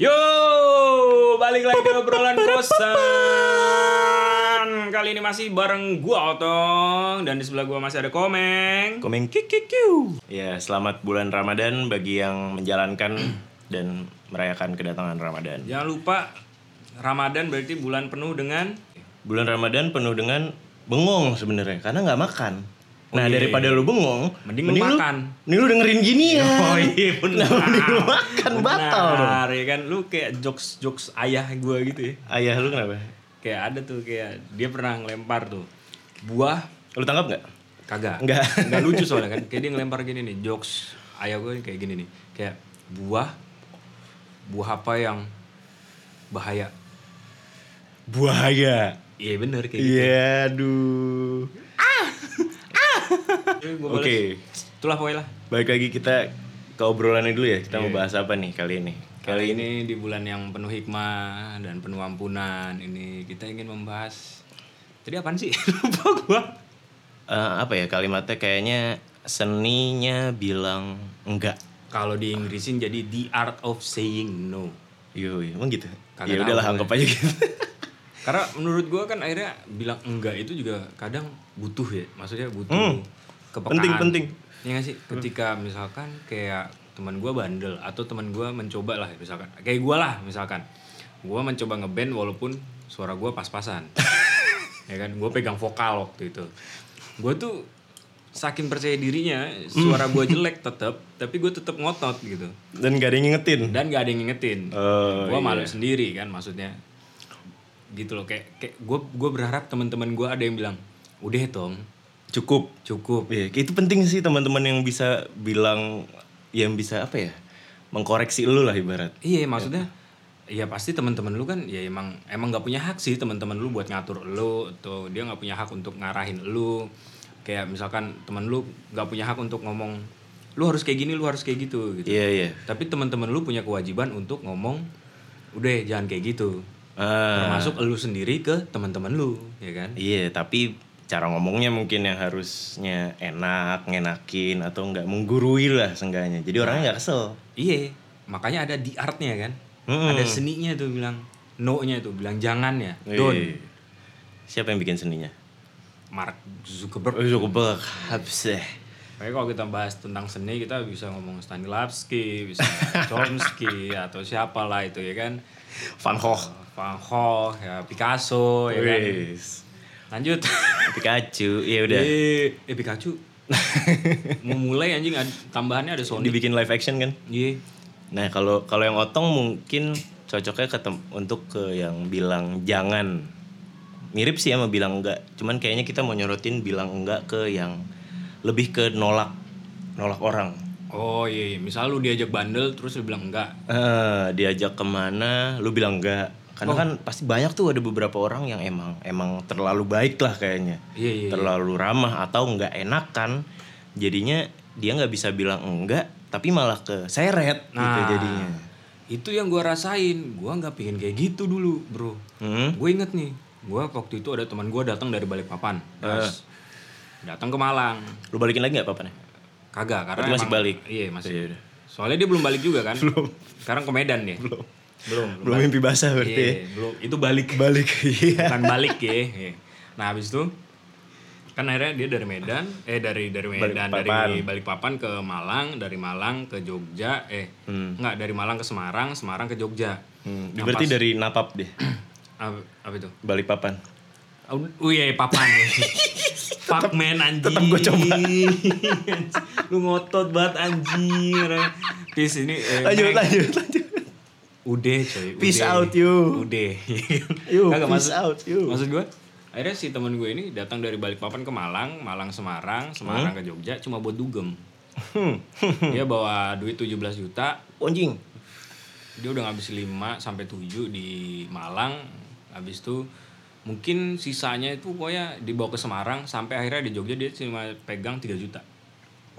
Yo, balik lagi ke obrolan kosan. Kali ini masih bareng gua Otong dan di sebelah gua masih ada Komeng. Komeng kikikiu. Ya, selamat bulan Ramadan bagi yang menjalankan dan merayakan kedatangan Ramadan. Jangan lupa Ramadan berarti bulan penuh dengan Bulan Ramadan penuh dengan bengong sebenarnya karena nggak makan. Nah, iya, daripada lu bengong, Mending lu makan. Mending lu dengerin gini ya. Oh iya benar. Nah, mending lu makan batal dong. Benar, ya kan lu kayak jokes jokes ayah gua gitu ya. Ayah lu kenapa? Kayak ada tuh kayak dia pernah ngelempar tuh buah Lu tangkap nggak? kagak. Enggak. Nggak lucu soalnya kan. Kayak dia ngelempar gini nih jokes ayah gue kayak gini nih. Kayak buah buah apa yang bahaya. Buaya. Iya bener kayak gitu. Iya, aduh. Oke, Itulah pokoknya lah. balik lagi kita ke obrolannya dulu ya. Kita Iya. mau bahas apa nih kali ini? Kali ini di bulan yang penuh hikmah dan penuh ampunan ini kita ingin membahas Tadi apaan sih? Lupa gua. Eh, apa ya kalimatnya kayaknya seninya bilang enggak. Kalau di Inggrisin jadi the art of saying no. Yo, emang gitu. Kagak ya udahlah anggap aja gitu. Karena menurut gua kan akhirnya bilang enggak itu juga kadang butuh ya. Maksudnya butuh Hmm. kepekaan. Penting, penting. Iya gak sih? Ketika misalkan kayak teman gua bandel atau teman gua mencoba lah misalkan. Kayak gua lah misalkan. Gua mencoba ngeband walaupun suara gua pas-pasan. ya kan? Gua pegang vokal waktu itu. Gua tuh saking percaya dirinya suara gua jelek tetap tapi gue tetap ngotot gitu Dan gak ada yang ngingetin. dan gak ada yang ngingetin Oh, gue malu iya. sendiri kan maksudnya gitu loh kayak kayak gue gue berharap teman-teman gue ada yang bilang udah tong Cukup. cukup Iya, itu penting sih teman-teman yang bisa bilang yang bisa apa ya? Mengkoreksi lu lah ibarat. iya maksudnya ya pasti teman-teman lu kan ya emang emang nggak punya hak sih teman-teman lu buat ngatur lu atau dia nggak punya hak untuk ngarahin lu kayak misalkan teman lu nggak punya hak untuk ngomong lu harus kayak gini lu harus kayak gitu gitu Iya, iya. tapi teman-teman lu punya kewajiban untuk ngomong udah jangan kayak gitu Ah, termasuk lu sendiri ke teman-teman lu ya kan iya, tapi cara ngomongnya mungkin yang harusnya enak, ngenakin atau enggak menggurui lah seenggaknya. Jadi orangnya nggak kesel. Iya, makanya ada di artnya kan. Mm-mm. Ada seninya tuh bilang no-nya tuh, bilang jangan ya. Don. Siapa yang bikin seninya? Mark Zuckerberg. Zuckerberg. Habseh. Kayak kalau kita bahas tentang seni kita bisa ngomong Stanislavski, bisa Chomsky atau siapa lah itu ya kan. Van Gogh. Van Gogh, ya Picasso ya kan. Lanjut. Pikachu. Iya udah. Eh, eh Pikachu. Mau mulai anjing tambahannya ada Sony. Dibikin live action kan? Iya. Nah kalau kalau yang otong mungkin cocoknya ketem untuk ke yang bilang jangan mirip sih sama bilang enggak cuman kayaknya kita mau nyorotin bilang enggak ke yang lebih ke nolak nolak orang Oh iya, iya. misal lu diajak bandel terus lu bilang enggak. eh diajak ke mana lu bilang enggak karena Oh. kan pasti banyak tuh ada beberapa orang yang emang emang terlalu baik lah kayaknya Iya iya. iya. terlalu ramah atau enggak enakan jadinya dia nggak bisa bilang enggak tapi malah ke seret gitu Nah. jadinya Itu yang gua rasain. Gua nggak pingin kayak gitu dulu, bro. hmm? Gue inget nih, gua waktu itu ada teman gua datang dari Balikpapan. Terus datang ke Malang. lu balikin lagi nggak nih Kagak, karena Berarti masih emang- balik? Iya masih. Iya, udah. Soalnya dia belum balik juga kan? belum. Sekarang ke Medan dia. belum Belum. belum mimpi basah berarti Iya, ya. belum. Itu balik. balik iya Bukan balik ya. Iya. Nah habis itu kan akhirnya dia dari Medan, eh dari dari Medan Balikpapan. dari Balikpapan ke Malang, dari Malang ke Jogja, eh enggak dari Malang ke Semarang, Semarang ke Jogja. hmm, Nah, berarti pas- dari napap deh apa, apa itu? balik papan Oh oh iya papan Fuck man anjing tetep gua coba. Lu ngotot banget anjing Peace ini eh, lanjut lanjut lanjut. Udah coy Peace udah. out, you. Udah You, Kagak, peace maksud, out, you. Maksud gue Akhirnya si temen gue ini datang dari Balikpapan ke Malang Malang Semarang Semarang ke Jogja Cuma buat dugem. Hmm. Dia bawa duit 17 juta. Anjing. Dia udah ngabis 5 sampai 7 di Malang. Habis itu mungkin sisanya itu pokoknya dibawa ke Semarang sampai akhirnya di Jogja dia cuma pegang 3 juta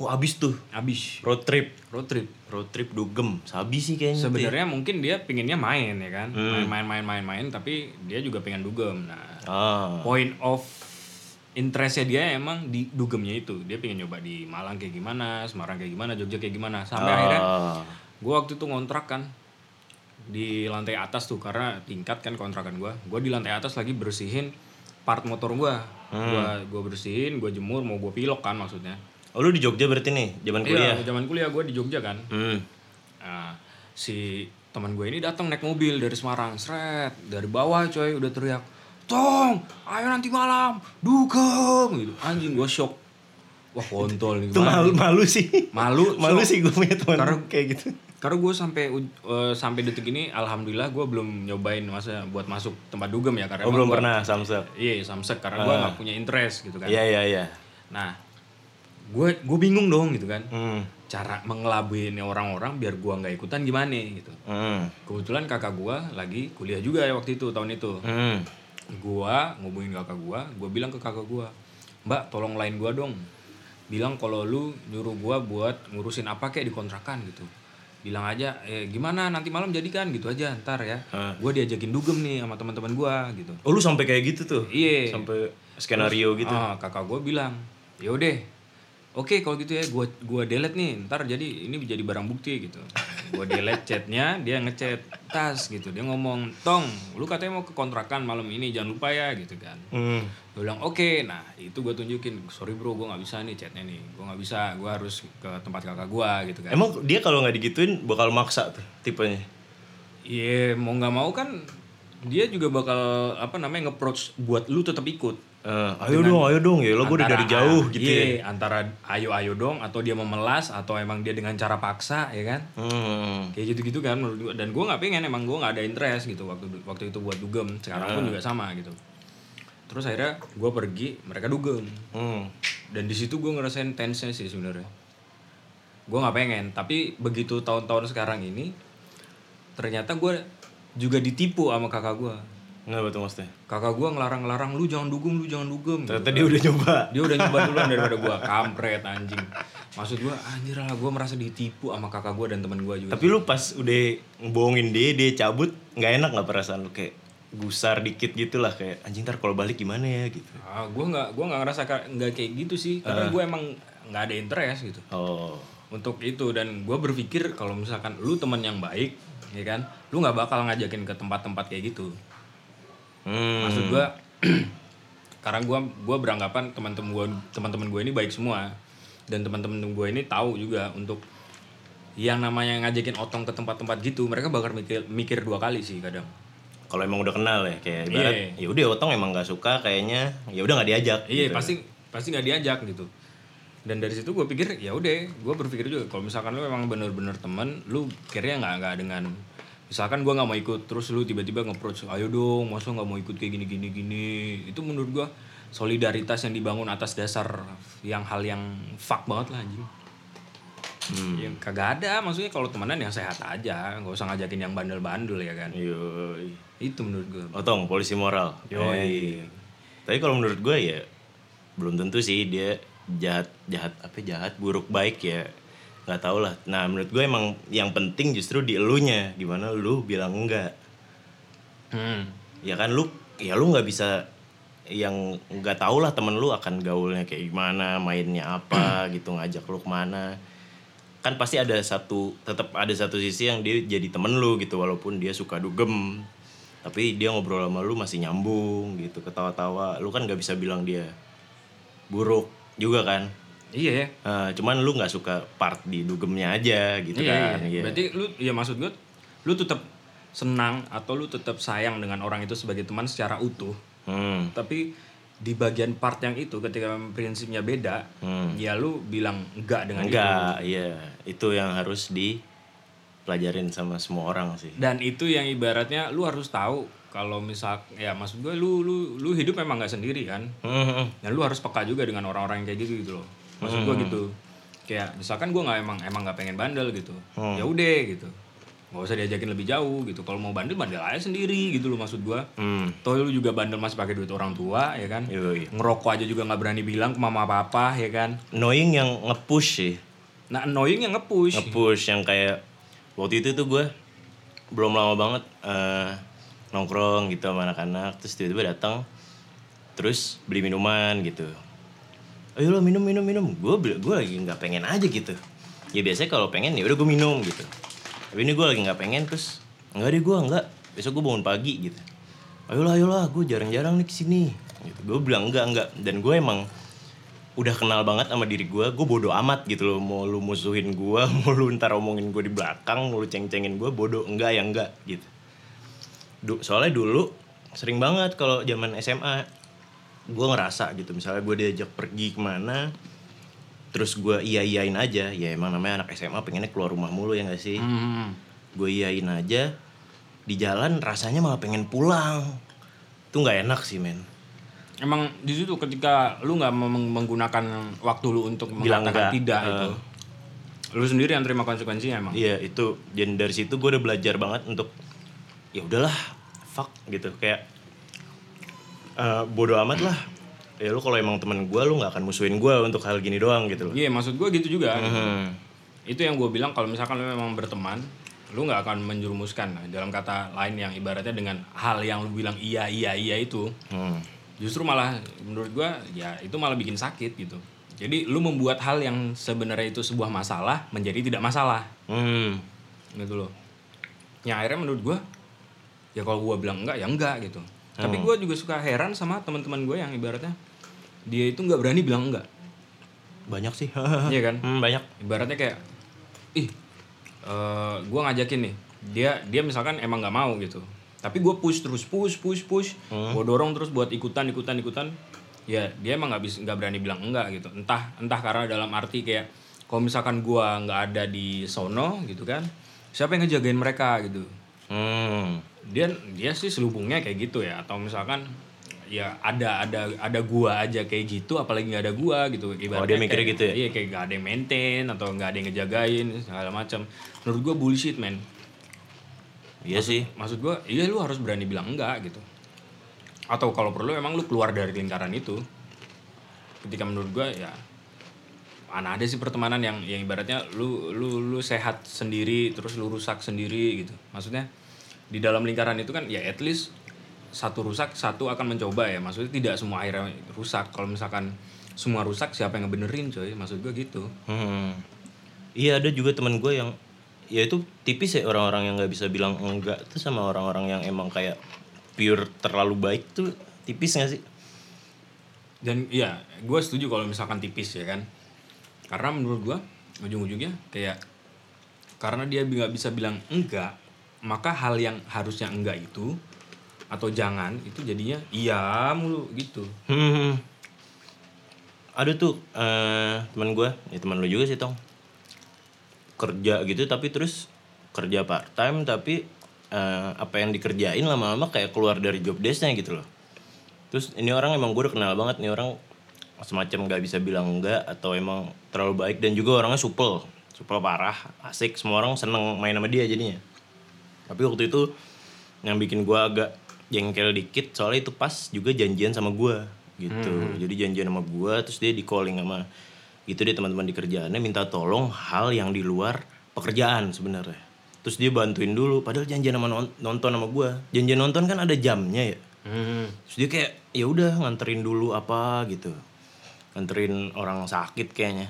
oh abis tuh. Habis. Road trip. Road trip. Road trip dugem. Sabi sih kayaknya sebenarnya mungkin dia pinginnya main ya kan? Hmm. main main main main main tapi dia juga pengen dugem. Nah ah. point of interestnya dia emang di dugemnya itu. Dia pengen nyoba di Malang kayak gimana Semarang kayak gimana Jogja kayak gimana. Sampai akhirnya Ah. gue waktu itu ngontrak kan di lantai atas tuh. Karena tingkat kan kontrakan gua. Gua di lantai atas lagi bersihin part motor gua. Gua gua bersihin gua jemur mau gua pilok kan maksudnya Oh lu di Jogja berarti nih, zaman kuliah. iya zaman kuliah gua di Jogja kan Hmm. Nah, si teman gue ini datang naik mobil dari Semarang, seret dari bawah coy udah teriak, tong, ayo nanti malam, dugem gitu. Anjing gue shock. Wah kontol nih. Itu malu malu sih. Malu, malu sih gue punya teman Karena- kayak gitu. Karena gue sampai eh, sampai detik ini, alhamdulillah gue belum nyobain masa buat masuk tempat dugem ya karena Oh belum gua- pernah samsek. Iya samsek karena gue nggak punya interest gitu kan. Iya iya iya. Nah, gue gue bingung dong gitu kan. Hmm. Cara mengelabuin orang-orang biar gue nggak ikutan gimana gitu. Hmm. Kebetulan kakak gua lagi kuliah juga ya waktu itu tahun itu. Hmm. Gua ngomongin kakak gua, gua bilang ke kakak gua, "Mbak, tolong lain gua dong. Bilang kalau lu nyuruh gua buat ngurusin apa kayak di kontrakan gitu. Bilang aja, eh gimana nanti malam jadikan gitu aja ntar ya. Hah. Gua diajakin dugem nih sama teman-teman gua gitu. Oh lu sampai kayak gitu tuh? Iya. Sampai skenario gitu. Ah, kakak gua bilang, "Yaudah, Oke kalau gitu ya gua gua delete nih ntar jadi ini jadi barang bukti gitu. Gua delete chatnya dia ngechat tas gitu dia ngomong tong lu katanya mau ke kontrakan malam ini jangan lupa ya gitu kan. Hmm. Gue bilang oke nah itu gue tunjukin sorry bro gue nggak bisa nih chatnya nih gue nggak bisa gue harus ke tempat kakak gue gitu kan. Emang dia kalau nggak digituin bakal maksa tuh tipenya. Iya mau nggak mau kan dia juga bakal apa namanya nge-approach buat lu tetap ikut. Eh, ayo dong, ayo dong ya lo gue udah dari jauh gitu iya, ya. antara ayo ayo dong atau dia memelas atau emang dia dengan cara paksa ya kan Hmm. kayak gitu gitu kan menurut gua. dan gue nggak pengen emang gue nggak ada interest gitu waktu waktu itu buat dugem sekarang Ah. pun juga sama gitu terus akhirnya gue pergi mereka dugem Hmm. dan di situ gue ngerasain tense sih sebenarnya gue nggak pengen tapi begitu tahun-tahun sekarang ini ternyata gue juga ditipu sama kakak gue Nggak betul maksudnya. kakak gue ngelarang-larang lu jangan dugem lu jangan dugem gitu. Ternyata dia udah nyoba. dia udah nyoba duluan daripada gua kampret anjing maksud gua anjir lah gua merasa ditipu sama kakak gua dan teman gua juga Tapi lu pas udah ngebohongin dia, dia cabut, nggak enak nggak perasaan lu kayak gusar dikit gitu lah kayak anjing ntar kalau balik gimana ya gitu. ah gua nggak gua nggak ngerasa nggak kayak gitu sih karena gua emang nggak ada interest gitu Oh. untuk itu dan gua berpikir kalau misalkan lu teman yang baik ya kan lu nggak bakal ngajakin ke tempat-tempat kayak gitu Hmm. maksud gua karena gua gua beranggapan teman-teman gua teman-teman gua ini baik semua dan teman-teman gua ini tahu juga untuk yang namanya ngajakin otong ke tempat-tempat gitu mereka bakal mikir mikir dua kali sih kadang Kalau emang udah kenal ya kayak ibarat Iya. ya udah otong emang nggak suka kayaknya ya udah nggak diajak. iya gitu. pasti pasti nggak diajak gitu dan dari situ gue pikir ya udah gue berpikir juga kalau misalkan lu memang bener-bener temen lu kira nggak nggak dengan misalkan gue nggak mau ikut terus lu tiba-tiba nge-approach ayo dong masa nggak mau ikut kayak gini gini gini itu menurut gue solidaritas yang dibangun atas dasar yang hal yang fuck banget lah anjing Hmm. yang kagak ada maksudnya kalau temenan yang sehat aja nggak usah ngajakin yang bandel-bandel ya kan Yoi. itu menurut gue Otong polisi moral. Yoi. Eh, Tapi kalau menurut gue ya belum tentu sih dia jahat jahat apa jahat buruk baik ya nggak tau lah. Nah menurut gue emang yang penting justru di elunya gimana lu bilang enggak. hmm. Ya kan lu ya lu nggak bisa yang nggak tau lah temen lu akan gaulnya kayak gimana mainnya apa gitu ngajak lu ke mana kan pasti ada satu tetap ada satu sisi yang dia jadi temen lu gitu walaupun dia suka dugem tapi dia ngobrol sama lu masih nyambung gitu ketawa-tawa lu kan nggak bisa bilang dia buruk juga kan iya ya Eh, cuman lu nggak suka part di dugemnya aja gitu iya, kan iya. iya. Berarti lu ya maksud gue lu tetap senang atau lu tetap sayang dengan orang itu sebagai teman secara utuh. Hmm, Tapi di bagian part yang itu ketika prinsipnya beda, hmm. ya lu bilang enggak dengan itu. enggak iya itu yang harus dipelajarin sama semua orang sih Dan itu yang ibaratnya lu harus tahu kalau misal ya maksud gue lu lu lu hidup memang nggak sendiri kan. Hmm, Dan lu harus peka juga dengan orang-orang yang kayak gitu gitu loh. Maksud gue gitu. Kayak misalkan gue nggak emang emang nggak pengen bandel gitu. Hmm. Ya udah gitu. nggak usah diajakin lebih jauh gitu. Kalau mau bandel bandel aja sendiri gitu loh maksud gue. hmm. Toh lu juga bandel masih pakai duit orang tua ya kan. Yoi. Ngerokok aja juga nggak berani bilang ke mama papa ya kan. Knowing yang nge-push sih Nah annoying yang nge-push. nge-push yang kayak waktu itu tuh gue belum lama banget eh, nongkrong gitu sama anak-anak terus tiba-tiba datang terus beli minuman gitu ayo lo minum minum minum. Gue gue lagi nggak pengen aja gitu. Ya biasanya kalau pengen ya udah gue minum gitu. Tapi ini gue lagi nggak pengen terus enggak deh gue enggak. Besok gue bangun pagi gitu. Ayolah ayolah gue jarang-jarang nih ke sini gitu. Gue bilang enggak enggak. Dan gue emang udah kenal banget sama diri gue gue bodoh amat gitu loh. Mau lu musuhin gue mau lu ntar omongin gue di belakang mau lu ceng-cengin gue bodoh enggak ya enggak gitu. Soalnya dulu sering banget kalau zaman SMA gue ngerasa gitu. Misalnya gue diajak pergi ke mana terus gue iya iyain aja. Ya emang namanya anak SMA pengennya keluar rumah mulu ya gak sih? Hmm. gue iyain aja. Di jalan rasanya malah pengen pulang. Itu nggak enak sih men. Emang di situ ketika lu nggak meng- menggunakan waktu lu untuk Bilang mengatakan enggak, tidak eh. itu, lu sendiri yang terima konsekuensinya emang. iya itu. Dan dari situ gue udah belajar banget untuk ya udahlah fuck gitu. Kayak eh bodoh amat lah ya lu kalau emang temen gue lu nggak akan musuhin gue untuk hal gini doang gitu loh Iya maksud gue gitu juga. Hmm. Itu yang gue bilang kalau misalkan lu memang berteman, lu nggak akan menjerumuskan dalam kata lain yang ibaratnya dengan hal yang lu bilang iya iya iya itu, Hmm. justru malah menurut gue ya itu malah bikin sakit gitu. Jadi lu membuat hal yang sebenarnya itu sebuah masalah menjadi tidak masalah Hmm. gitu loh. Yang akhirnya menurut gue ya kalau gue bilang enggak ya enggak gitu. Tapi gue juga suka heran sama teman-teman gue yang ibaratnya dia itu nggak berani bilang enggak, banyak sih. Iya kan? Hmm, banyak. Ibaratnya kayak ih eh gue ngajakin nih. Dia dia misalkan emang nggak mau gitu. Tapi gue push terus push push push. Gue dorong terus buat ikutan ikutan ikutan. Ya dia emang nggak bisa nggak berani bilang enggak gitu. Entah entah karena dalam arti kayak kalau misalkan gue nggak ada di sono gitu kan siapa yang ngejagain mereka gitu hmm. dia dia sih selubungnya kayak gitu ya. Atau misalkan ya ada ada ada gua aja kayak gitu apalagi nggak ada gua gitu. Oh, dia mikirnya kayak- gitu ya? iya kayak nggak ada yang maintain atau nggak ada yang ngejagain segala macam. Menurut gua bullshit man iya sih. maksud gua iya lu harus berani bilang enggak gitu. Atau kalau perlu emang lu keluar dari lingkaran itu. Ketika menurut gua ya mana ada sih pertemanan yang yang ibaratnya lu lu lu sehat sendiri terus lu rusak sendiri gitu. Maksudnya di dalam lingkaran itu kan ya at least satu rusak satu akan mencoba ya. Maksudnya tidak semua akhirnya rusak. Kalau misalkan semua rusak siapa yang ngebenerin coy? Maksud gua gitu. Hmm. Iya ada juga teman gue yang ya itu tipis ya orang-orang yang nggak bisa bilang enggak tuh sama orang-orang yang emang kayak pure terlalu baik tuh tipis gak sih? dan iya gue setuju kalau misalkan tipis ya kan. Karena menurut gue ujung-ujungnya kayak karena dia nggak bisa bilang enggak maka hal yang harusnya enggak itu atau jangan itu jadinya iya mulu gitu Hmm. Ada tuh eh teman gue, ya teman lu juga sih tong. Kerja gitu tapi terus kerja part time tapi eh, apa yang dikerjain lama-lama kayak keluar dari job desknya gitu loh. Terus ini orang emang gue udah kenal banget nih orang semacam nggak bisa bilang enggak atau emang terlalu baik dan juga orangnya supel, supel parah, asik semua orang seneng main sama dia jadinya. Tapi waktu itu yang bikin gue agak jengkel dikit soalnya itu pas juga janjian sama gue gitu. Jadi janjian sama gue terus dia di calling sama itu dia teman-teman di kerjaannya minta tolong hal yang di luar pekerjaan sebenarnya. Terus dia bantuin dulu padahal janjian sama non- nonton sama gue. Janjian nonton kan ada jamnya ya. hmm. Terus dia kayak ya udah nganterin dulu apa gitu. Nganterin orang sakit kayaknya.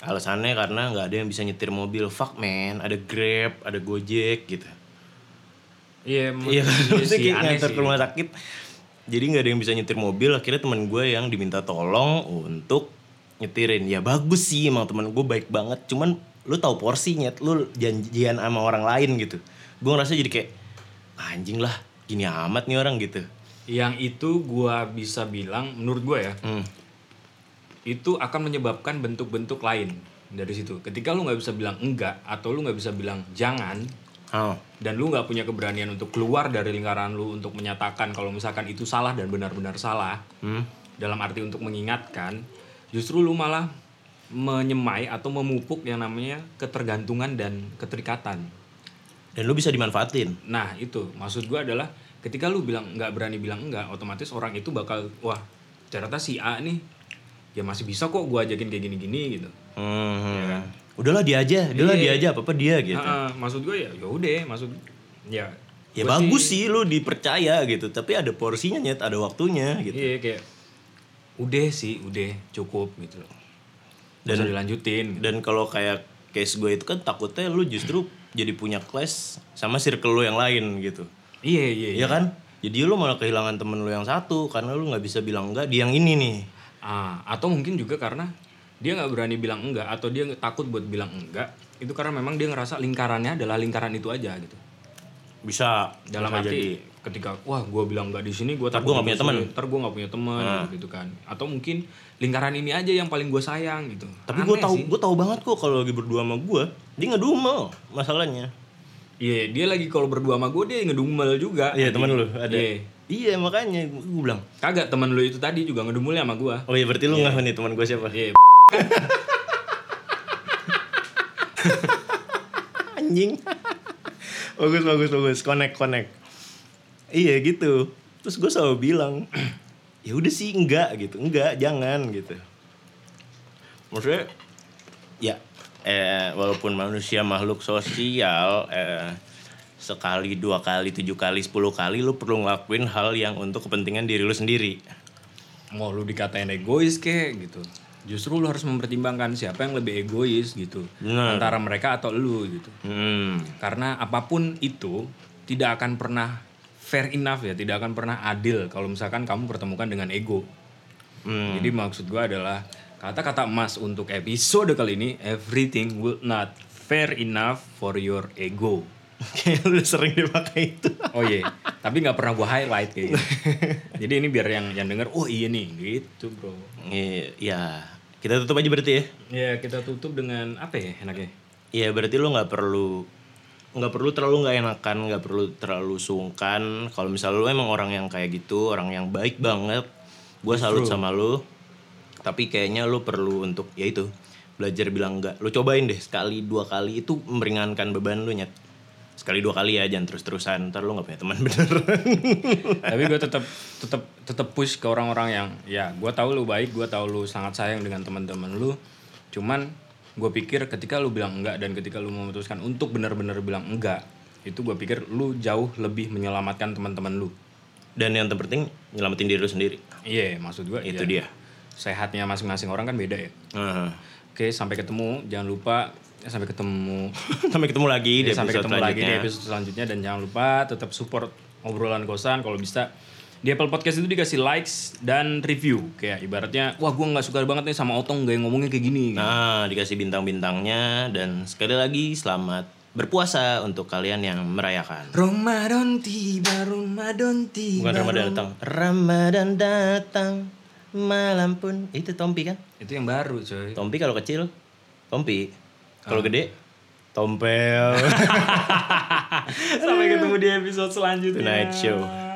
Alasannya karena nggak ada yang bisa nyetir mobil. Fuck man, ada Grab, ada Gojek gitu. Iya Iya kan, iya sih, sih. ke rumah sakit. Jadi nggak ada yang bisa nyetir mobil. Akhirnya teman gue yang diminta tolong untuk nyetirin. Ya bagus sih emang teman gue baik banget. Cuman lu tahu porsinya, lu janjian sama orang lain gitu. Gue ngerasa jadi kayak anjing lah, gini amat nih orang gitu. yang itu gua bisa bilang menurut gua ya Hmm. itu akan menyebabkan bentuk-bentuk lain dari situ. Ketika lu nggak bisa bilang enggak atau lu nggak bisa bilang jangan Oh. dan lu nggak punya keberanian untuk keluar dari lingkaran lu untuk menyatakan kalau misalkan itu salah dan benar-benar salah Hmm. dalam arti untuk mengingatkan, justru lu malah menyemai atau memupuk yang namanya ketergantungan dan keterikatan. Dan lu bisa dimanfaatin. Nah itu maksud gua adalah ketika lu bilang nggak berani bilang enggak, otomatis orang itu bakal wah ternyata si A nih ya masih bisa kok gua ajakin kayak gini-gini gitu. Hmm. Iya kan? Udahlah dia aja, udahlah Iya. dia aja, apa apa dia gitu. Ah, maksud gue ya ya udah maksud ya Ya bagus sih lu dipercaya gitu, tapi ada porsinya nyet, ada waktunya gitu. iya kayak udah sih udah cukup gitu loh Dan- dilanjutin gitu. Dan kalau kayak case gue itu kan takutnya lu justru jadi punya clash sama circle lu yang lain gitu. Iya iya. Iya kan? Jadi lu malah kehilangan temen lu yang satu karena lu nggak bisa bilang enggak di yang ini nih. Ah, atau mungkin juga karena dia nggak berani bilang enggak atau dia takut buat bilang enggak itu karena memang dia ngerasa lingkarannya adalah lingkaran itu aja gitu. Bisa Dalam bisa arti jadi. ketika wah gue bilang enggak di sini gue Ntar gua nggak punya teman. ntar gue nggak punya teman gitu kan atau mungkin lingkaran ini aja yang paling gue sayang gitu Tapi gue tahu gue tahu banget kok kalau lagi berdua sama gue dia ngedumel masalahnya. iya dia lagi kalau berdua sama gue dia ngedumel juga Iya teman lu ada. Iya. Iya makanya gue bilang. kagak teman lu itu tadi juga ngedumel sama gue Oh iya berarti lu nggak nih teman gue siapa? iya Anjing. bagus bagus bagus connect connect. Iya gitu. Terus gue selalu bilang ya udah sih enggak gitu enggak jangan gitu. Maksudnya ya eh, walaupun manusia makhluk sosial eh, sekali dua kali tujuh kali sepuluh kali lu perlu ngelakuin hal yang untuk kepentingan diri lu sendiri. mau lu dikatain egois kek gitu justru lu harus mempertimbangkan siapa yang lebih egois gitu Benar. antara mereka atau lu gitu Hmm. karena apa pun itu tidak akan pernah fair enough ya tidak akan pernah adil kalau misalkan kamu pertemukan dengan ego Hmm. jadi maksud gua adalah kata-kata emas untuk episode kali ini everything will not fair enough for your ego Kayak lu sering dipakai itu. oh iya tapi nggak pernah gua highlight kayak gitu jadi ini biar yang yang denger oh iya nih gitu bro Iya, ya. Kita tutup aja berarti ya. Ya kita tutup dengan apa ya enaknya? Iya berarti lu nggak perlu nggak perlu terlalu nggak enakan, nggak perlu terlalu sungkan. Kalau misalnya lu emang orang yang kayak gitu, orang yang baik banget, gue salut sama lu. Tapi kayaknya lu perlu untuk ya itu belajar bilang enggak. Lu cobain deh sekali dua kali itu meringankan beban lu nyet. Sekali dua kali ya jangan terus terusan. Ntar lu nggak punya teman bener. Tapi gue tetap tetap tetap push ke orang-orang yang ya gue tahu lu baik, gue tahu lu sangat sayang dengan teman-teman lu. Cuman gue pikir ketika lu bilang enggak dan ketika lu memutuskan untuk benar-benar bilang enggak, itu gue pikir lu jauh lebih menyelamatkan teman-teman lu. Dan yang terpenting nyelamatin diri lu sendiri. Iya, maksud gue Itu dia. Sehatnya masing-masing orang kan beda ya. Nah. Oke, sampai ketemu. Jangan lupa ya, sampai ketemu. Sampai ketemu lagi di Ya, sampai episode ketemu lagi di episode selanjutnya. Dan jangan lupa tetap support obrolan kosan. Kalau bisa di Apple Podcast itu dikasih likes dan review. Kayak ibaratnya wah gua nggak suka banget nih sama Otong gak ngomongnya kayak gini. Nah, dikasih bintang-bintangnya. Dan sekali lagi selamat berpuasa untuk kalian yang merayakan. Ramadan tiba Ramadan tiba. Bukan Ramadan datang. Ramadan datang. Malam pun. Itu Tompi kan? itu yang baru coy. Tompi kalau kecil Tompi. Kalau gede Tompel. sampai ketemu di episode selanjutnya Tonight Show.